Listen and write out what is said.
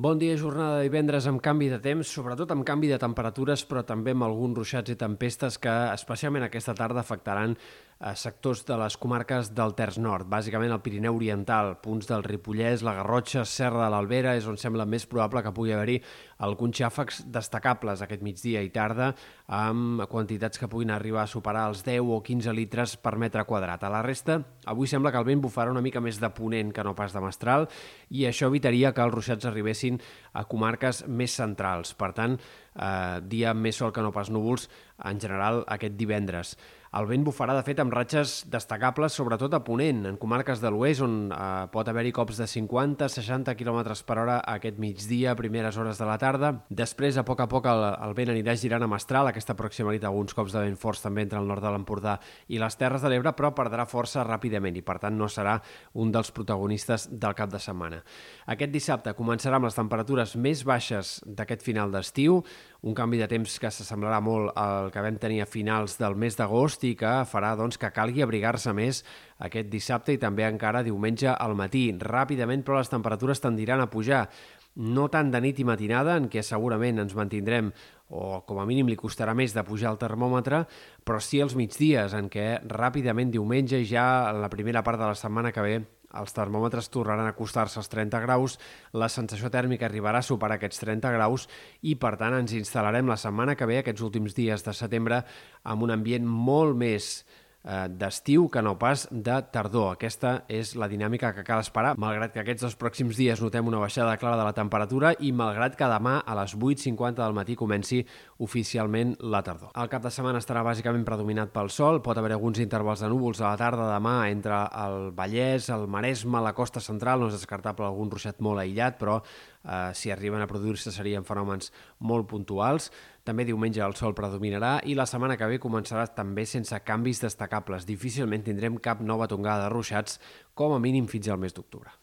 Bon dia, jornada de divendres amb canvi de temps, sobretot amb canvi de temperatures, però també amb alguns ruixats i tempestes que, especialment aquesta tarda, afectaran a sectors de les comarques del Terç Nord, bàsicament el Pirineu Oriental, punts del Ripollès, la Garrotxa, Serra de l'Albera, és on sembla més probable que pugui haver-hi alguns xàfecs destacables aquest migdia i tarda, amb quantitats que puguin arribar a superar els 10 o 15 litres per metre quadrat. A la resta, avui sembla que el vent bufarà una mica més de ponent que no pas de mestral, i això evitaria que els ruixats arribessin a comarques més centrals. Per tant, eh, dia més sol que no pas núvols, en general, aquest divendres. El vent bufarà, de fet, amb ratxes destacables, sobretot a Ponent, en comarques de l'oest, on eh, pot haver-hi cops de 50-60 km per hora aquest migdia, primeres hores de la tarda. Després, a poc a poc, el, el vent anirà girant a Mestral, aquesta proximalitat, alguns cops de vent forts també entre el nord de l'Empordà i les Terres de l'Ebre, però perdrà força ràpidament i, per tant, no serà un dels protagonistes del cap de setmana. Aquest dissabte començarà amb les temperatures més baixes d'aquest final d'estiu, un canvi de temps que s'assemblarà molt al que vam tenir a finals del mes d'agost i que farà doncs, que calgui abrigar-se més aquest dissabte i també encara diumenge al matí. Ràpidament, però, les temperatures tendiran a pujar no tant de nit i matinada, en què segurament ens mantindrem o com a mínim li costarà més de pujar el termòmetre, però sí els migdies, en què ràpidament diumenge ja la primera part de la setmana que ve els termòmetres tornaran a acostar-se als 30 graus, la sensació tèrmica arribarà a superar aquests 30 graus i, per tant, ens instal·larem la setmana que ve, aquests últims dies de setembre, amb un ambient molt més d'estiu que no pas de tardor. Aquesta és la dinàmica que cal esperar, malgrat que aquests dos pròxims dies notem una baixada clara de la temperatura i malgrat que demà a les 8.50 del matí comenci oficialment la tardor. El cap de setmana estarà bàsicament predominat pel sol, pot haver alguns intervals de núvols a la tarda demà entre el Vallès, el Maresme, la costa central, no és descartable algun ruixat molt aïllat, però eh, si arriben a produir-se serien fenòmens molt puntuals. També diumenge el sol predominarà i la setmana que ve començarà també sense canvis destacables. Difícilment tindrem cap nova tongada de ruixats, com a mínim fins al mes d'octubre.